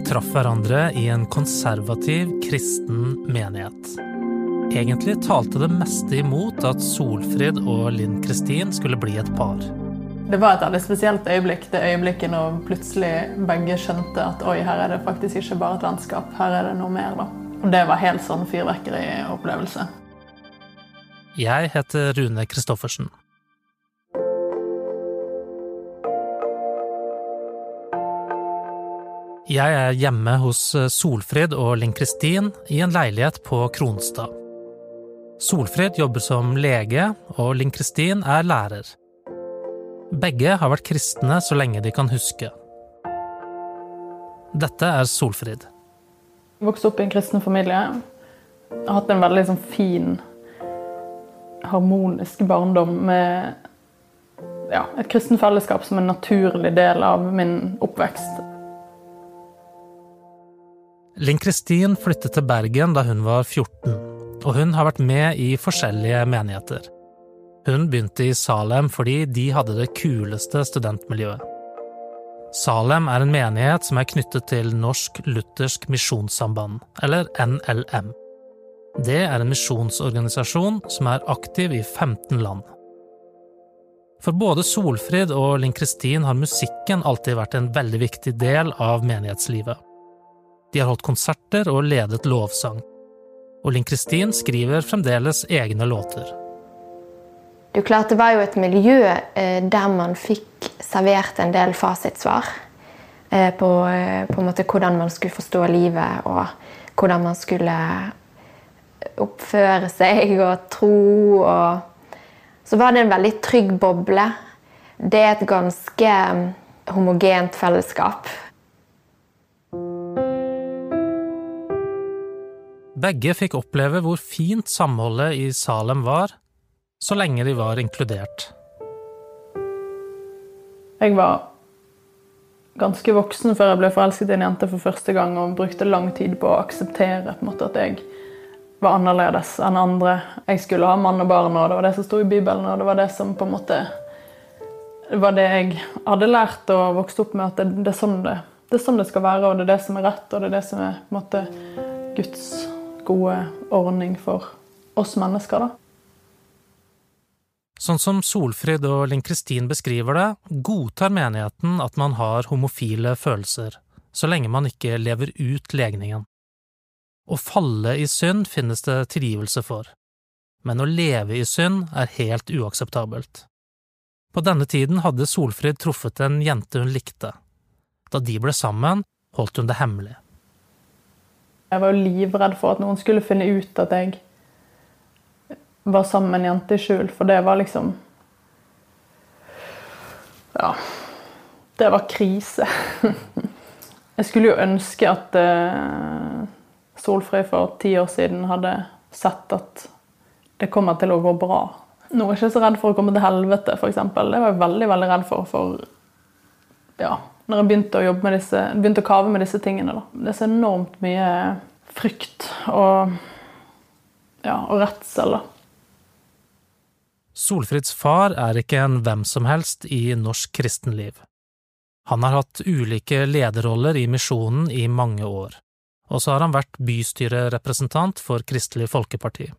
De traff hverandre i en konservativ, kristen menighet. Egentlig talte det meste imot at Solfrid og Linn Kristin skulle bli et par. Det var et veldig spesielt øyeblikk, det øyeblikket når plutselig begge skjønte at oi, her er det faktisk ikke bare et vennskap, her er det noe mer. da. Og det var helt sånn fyrverkeriopplevelse. Jeg heter Rune Christoffersen. Jeg er hjemme hos Solfrid og Linn Kristin i en leilighet på Kronstad. Solfrid jobber som lege, og Linn Kristin er lærer. Begge har vært kristne så lenge de kan huske. Dette er Solfrid. Jeg vokste opp i en kristen familie. Jeg har hatt en veldig sånn, fin, harmonisk barndom med ja, et kristen fellesskap som en naturlig del av min oppvekst. Linn Kristin flyttet til Bergen da hun var 14, og hun har vært med i forskjellige menigheter. Hun begynte i Salem fordi de hadde det kuleste studentmiljøet. Salem er en menighet som er knyttet til Norsk Luthersk Misjonssamband, eller NLM. Det er en misjonsorganisasjon som er aktiv i 15 land. For både Solfrid og Linn Kristin har musikken alltid vært en veldig viktig del av menighetslivet. De har holdt konserter og ledet lovsang. Og Linn Kristin skriver fremdeles egne låter. Det klart det var jo et miljø eh, der man fikk servert en del fasitsvar eh, på, en på hvordan man skulle forstå livet, og hvordan man skulle oppføre seg og tro. Og så var det en veldig trygg boble. Det er et ganske homogent fellesskap. Begge fikk oppleve hvor fint samholdet i Salem var, så lenge de var inkludert. Jeg var ganske voksen før jeg ble forelsket i en jente for første gang og brukte lang tid på å akseptere på måte, at jeg var annerledes enn andre. Jeg skulle ha mann og barn, og det var det som sto i Bibelen, og det var det som på en måte var det jeg hadde lært og vokst opp med, at det, det, er sånn det, det, er sånn det skal være, og det er det som er rett, og det er det som er på en måte Guds gode ordning for oss mennesker, da. Sånn som Solfrid og Linn Kristin beskriver det, godtar menigheten at man har homofile følelser, så lenge man ikke lever ut legningen. Å falle i synd finnes det tilgivelse for, men å leve i synd er helt uakseptabelt. På denne tiden hadde Solfrid truffet en jente hun likte. Da de ble sammen, holdt hun det hemmelig. Jeg var jo livredd for at noen skulle finne ut at jeg var sammen med en jente i skjul, for det var liksom Ja. Det var krise. Jeg skulle jo ønske at uh, Solfrid for ti år siden hadde sett at det kommer til å gå bra. Nå er jeg ikke så redd for å komme til helvete, f.eks. Det var jeg veldig veldig redd for. For ja, når jeg begynte å med disse, begynte å kave med disse tingene. Da. Det er så enormt mye frykt og, ja, og redsel. da. Solfrids far er ikke en hvem som helst i norsk kristenliv. Han har hatt ulike lederroller i misjonen i mange år, og så har han vært bystyrerepresentant for Kristelig Folkeparti.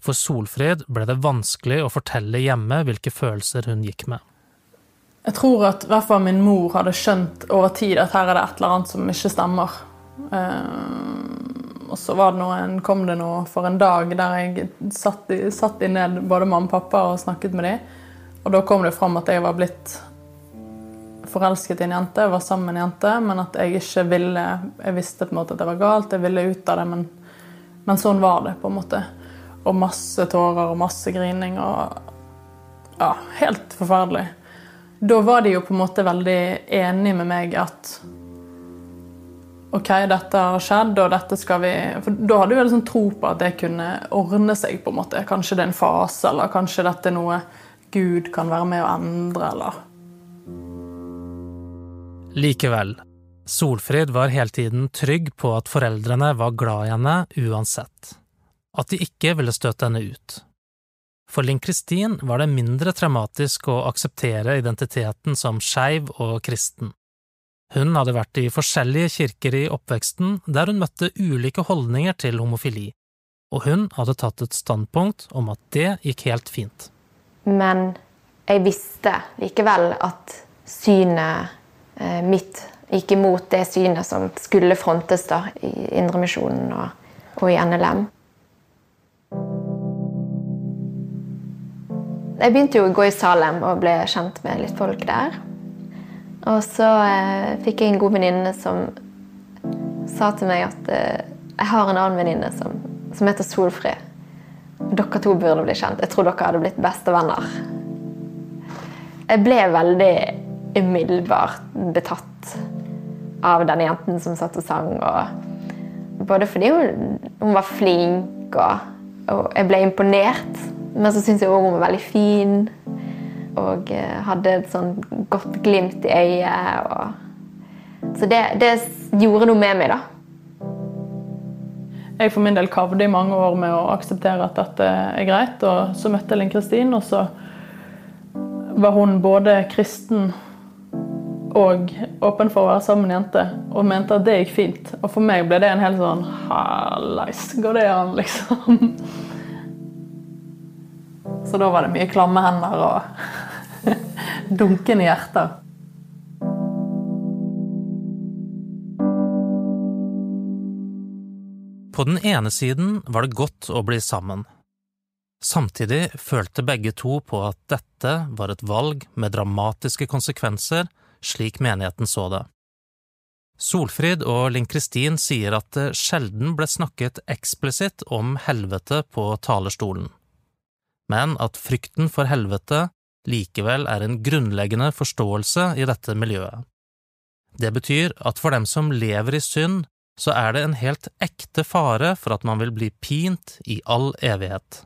For Solfrid ble det vanskelig å fortelle hjemme hvilke følelser hun gikk med. Jeg tror at i hvert fall min mor hadde skjønt over tid at her er det et eller annet som ikke stemmer. Uh, og så det noen, kom det noe for en dag der jeg satt, satt ned både mamma og pappa og snakket med dem. Og da kom det fram at jeg var blitt forelsket i en jente, jeg var sammen med en jente, men at jeg ikke ville Jeg visste på en måte at det var galt, jeg ville ut av det, men, men sånn var det, på en måte. Og masse tårer og masse grining og Ja, helt forferdelig da var de jo på en måte veldig enige med meg at OK, dette har skjedd, og dette skal vi For da hadde jeg liksom tro på at det kunne ordne seg, på en måte. Kanskje det er en fase, eller kanskje dette er noe Gud kan være med å endre, eller Likevel, Solfrid var hele tiden trygg på at foreldrene var glad i henne uansett. At de ikke ville støte henne ut. For Linn Kristin var det mindre traumatisk å akseptere identiteten som skeiv og kristen. Hun hadde vært i forskjellige kirker i oppveksten der hun møtte ulike holdninger til homofili, og hun hadde tatt et standpunkt om at det gikk helt fint. Men jeg visste likevel at synet eh, mitt gikk imot det synet som skulle frontes da, i Indremisjonen og, og i NLM. Jeg begynte jo å gå i Salem og ble kjent med litt folk der. Og så eh, fikk jeg en god venninne som sa til meg at eh, jeg har en annen venninne som, som, heter Solfrid. Dere to burde bli kjent. Jeg tror dere hadde blitt bestevenner. Jeg ble veldig umiddelbart betatt av denne jenten som satt og sang. Og både fordi hun, hun var flink, og, og, jeg ble imponert. Men så syns jeg òg hun var veldig fin og eh, hadde et sånn godt glimt i øyet. Og... Så det, det, gjorde noe med meg, da. Jeg for min del kavde i mange år med å akseptere at dette er greit. Og så møtte jeg Linn Kristin, og så var hun både kristen og åpen for å være sammen med jente, og mente at det gikk fint. Og for meg ble det en helt sånn Hallais, går det an, liksom? Så da var det mye klamme hender og dunkende hjerter. På den ene siden var det godt å bli sammen. Samtidig følte begge to på at dette var et valg med dramatiske konsekvenser, slik menigheten så det. Solfrid og Linn Kristin sier at det sjelden ble snakket eksplisitt om helvete på talerstolen men at frykten for helvete likevel er en grunnleggende forståelse i dette miljøet. Det betyr at for dem som lever i synd, så er det en helt ekte fare for at man vil bli pint i all evighet.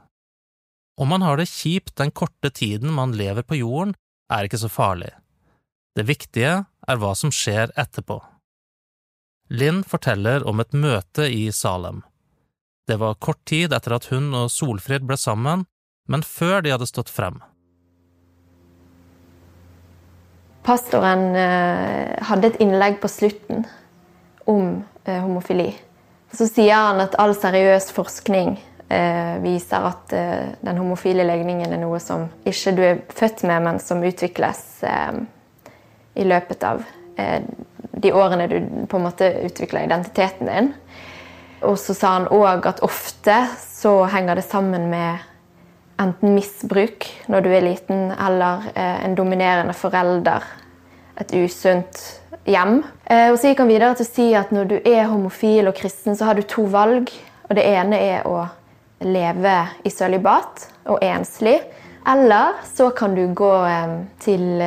Om man har det kjipt den korte tiden man lever på jorden, er ikke så farlig. Det viktige er hva som skjer etterpå. Linn forteller om et møte i Salem. Det var kort tid etter at hun og Solfrid ble sammen, men før de hadde stått frem. Pastoren eh, hadde et innlegg på slutten om eh, homofili. Så sier han at all seriøs forskning eh, viser at den homofile legningen er noe som ikke du er født med, men som utvikles i løpet av de årene du på en måte utvikler identiteten din. Og så sa han òg at ofte så henger det sammen med enten misbruk når du er liten, eller eh, en dominerende forelder. Et usunt hjem. Eh, og så gikk han videre til å si at når du er homofil og kristen, så har du to valg. Og det ene er å leve i sølibat og enslig. Eller så kan du gå eh, til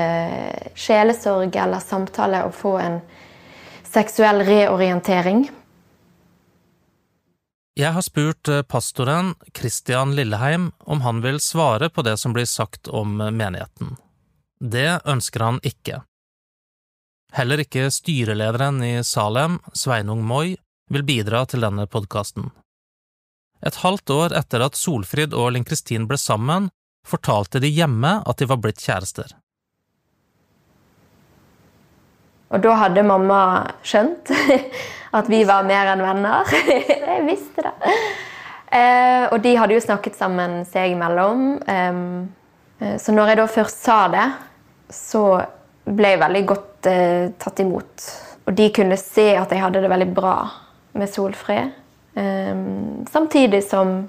sjelesorg eller samtale og få en seksuell reorientering. Jeg har spurt eh, pastoren Christian Lilleheim om han vil svare på det som blir sagt om eh, menigheten. Det ønsker han ikke. Heller ikke styrelederen i Salem, Sveinung Moi, vil bidra til denne podkasten. Et halvt år etter at Solfrid og Linn Kristin ble sammen, fortalte de hjemme at de var blitt kjærester. Og da hadde mamma skjønt at vi var mer enn venner. jeg visste det. Eh, og de hadde jo snakket sammen seg imellom. Eh, så når jeg da først sa det, så ble jeg veldig godt eh, tatt imot. Og de kunne se at jeg hadde det veldig bra med Solfrid. Samtidig som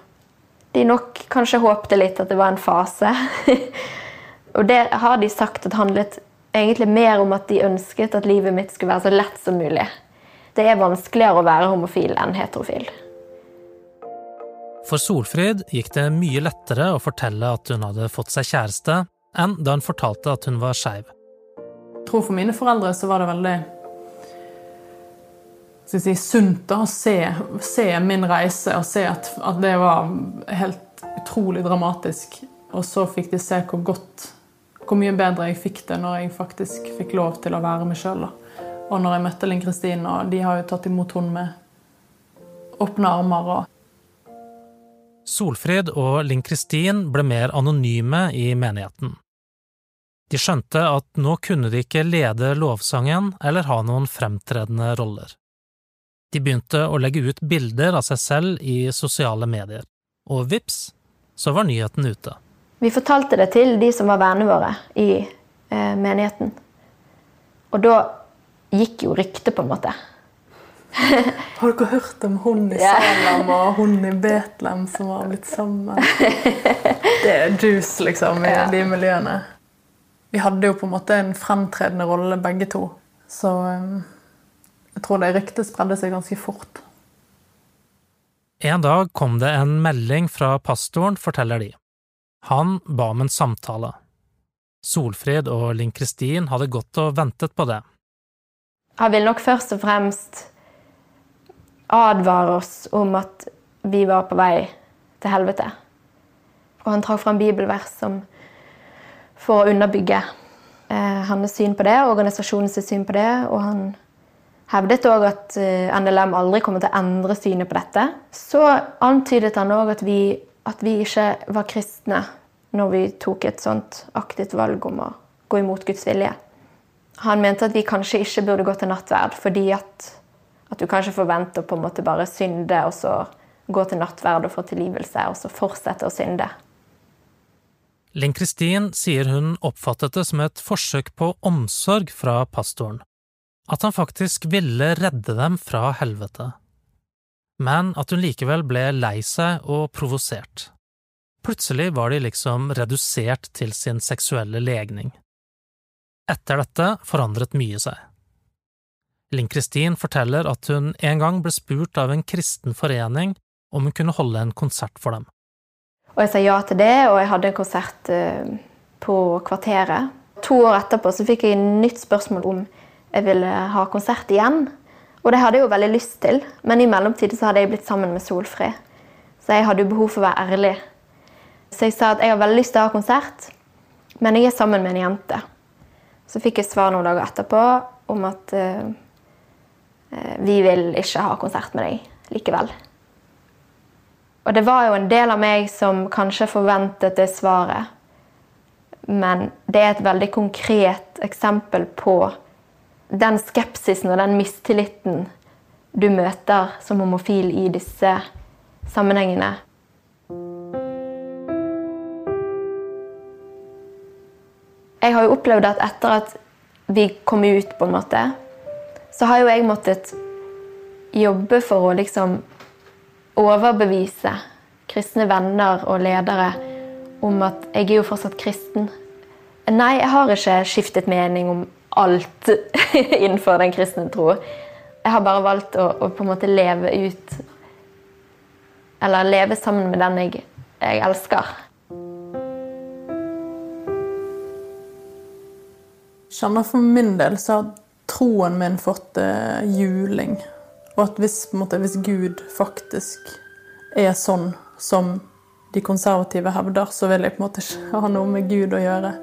de nok kanskje håpte litt at det var en fase. og det har de sagt at handlet egentlig mer om at de ønsket at livet mitt skulle være så lett som mulig. Det er vanskeligere å være homofil enn heterofil. For Solfrid gikk det mye lettere å fortelle at hun hadde fått seg kjæreste, enn da hun fortalte at hun var skeiv. Jeg tror for mine foreldre så var det veldig si, sunt å se, se, min reise og se at, at det var helt utrolig dramatisk. Og så fikk de se hvor godt hvor mye bedre jeg fikk det når jeg faktisk fikk lov til å være meg sjøl. Og når jeg møtte Linn Kristin, og de har jo tatt imot henne med åpne armer. og Solfrid og Linn Kristin ble mer anonyme i menigheten. De skjønte at nå kunne de ikke lede lovsangen eller ha noen fremtredende roller. De begynte å legge ut bilder av seg selv i sosiale medier, og vips, så var nyheten ute. Vi fortalte det til de som var vennene våre i eh, menigheten. Og da gikk jo ryktet, på en måte. Har dere hørt om hun i Salem og hun i Betlehem som har blitt sammen? Det er juice, liksom, i de miljøene. Vi hadde jo på en måte en fremtredende rolle, begge to. Så um, jeg tror det ryktet spredde seg ganske fort. En dag kom det en melding fra pastoren, forteller de. Han ba om en samtale. Solfrid og Linn Kristin hadde gått og ventet på det. Han vil nok først og fremst advare oss om at vi var på vei til helvete. Og han trakk fram bibelvers som for å underbygge eh, hans syn på det, organisasjonens syn på det. Og han hevdet òg at eh, NLM aldri kommer til å endre synet på dette. Så antydet han òg at, at, vi ikke var kristne når vi tok et sånt aktivt valg om å gå imot Guds vilje. Han mente at vi kanskje ikke burde gå til nattverd fordi at, at du kanskje forventer på en måte bare synde og så gå til nattverd og få tilgivelse, og så fortsette å synde. Linn Kristin sier hun oppfattet det som et forsøk på omsorg fra pastoren, at han faktisk ville redde dem fra helvete, men at hun likevel ble lei seg og provosert. Plutselig var de liksom redusert til sin seksuelle legning. Etter dette forandret mye seg. Linn Kristin forteller at hun en gang ble spurt av en kristen forening om hun kunne holde en konsert for dem. Og jeg sa ja til det, og jeg hadde en konsert eh, på Kvarteret. To år etterpå så fikk jeg et nytt spørsmål om jeg ville ha konsert igjen. Og det hadde jeg jo veldig lyst til, men i mellomtiden så hadde jeg blitt sammen med Solfrid. Så jeg hadde jo behov for å være ærlig. Så jeg sa at jeg har veldig lyst til å ha konsert, men jeg er sammen med en jente. Så fikk jeg svar noen dager etterpå om at uh, vi vil ikke ha konsert med deg likevel. Og det var jo en del av meg som kanskje forventet det svaret. Men det er et veldig konkret eksempel på den skepsisen og den mistilliten du møter som homofil i disse sammenhengene. Jeg har jo opplevd at etter at vi kom ut, på en måte, så har jo jeg måttet jobbe for å liksom overbevise kristne venner og ledere om at jeg er jo fortsatt kristen. Nei, jeg har ikke skiftet mening om alt innenfor den kristne tro. Jeg har bare valgt å, å, på en måte leve ut Eller leve sammen med den jeg, jeg elsker. Kjenner for min del så har troen min fått uh, juling. Og at hvis, måte, hvis, Gud faktisk er sånn som de konservative hevder, så vil jeg på en måte ikke ha noe med Gud å gjøre.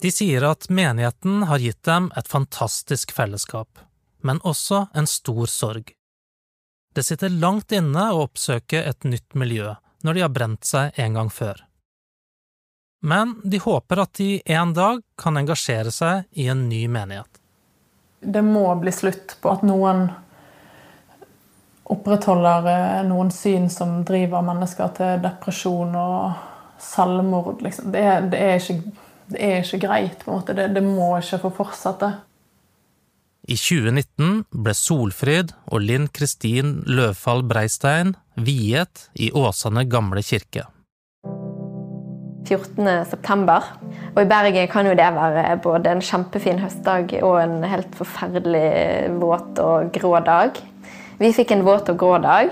De sier at menigheten har gitt dem et fantastisk fellesskap, men også en stor sorg. Det sitter langt inne å oppsøke et nytt miljø når de har brent seg en gang før. Men de håper at de en dag kan engasjere seg i en ny menighet det må bli slutt på at noen opprettholder eh, noen syn som driver mennesker til depresjon og selvmord. Liksom. Det, det, er ikke, det, er, ikke, greit. på en måte. Det, det må ikke få fortsette. I 2019 ble Solfrid og Linn Kristin Løvfall Breistein viet i Åsane gamle kirke. 14.9. Og i Bergen kan jo det være både en kjempefin høstdag og en helt forferdelig våt og grå dag. Vi fikk en våt og grå dag.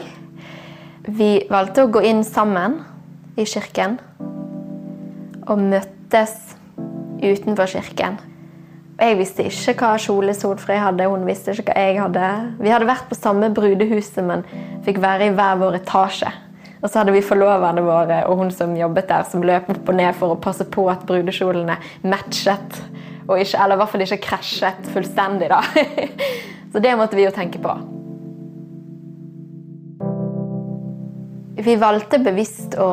Vi valgte å gå inn sammen i kirken og møttes utenfor kirken. Jeg visste ikke hva Kjole Solfrid hadde, hun visste ikke hva jeg hadde. Vi hadde vært på samme brudehuset, men fikk være i hver vår etasje. Og så hadde vi forloverne våre og hun som jobbet der, som løp opp og ned for å passe på at brudekjolene matchet. Ikke, eller i hvert fall ikke krasjet fullstendig, da. Så det måtte vi jo tenke på. Vi valgte bevisst å,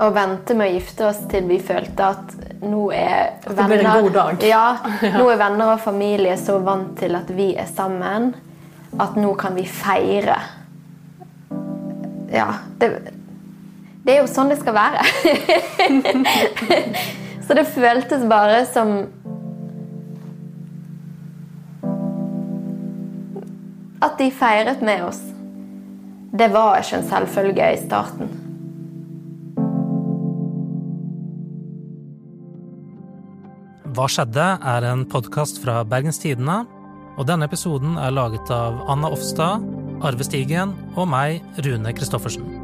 å vente med å gifte oss til vi følte at nå er det blir en god dag. Ja, nå er venner og familie så vant til at vi er sammen, at nå kan vi feire. Ja, det, det er jo sånn det skal være. så det føltes bare som At de feiret med oss. Det var ikke en selvfølge i starten. Hva skjedde? er en podkast fra Bergens Tidende. Og denne episoden er laget av Anna Offstad, Arve Stigen og meg, Rune Christoffersen.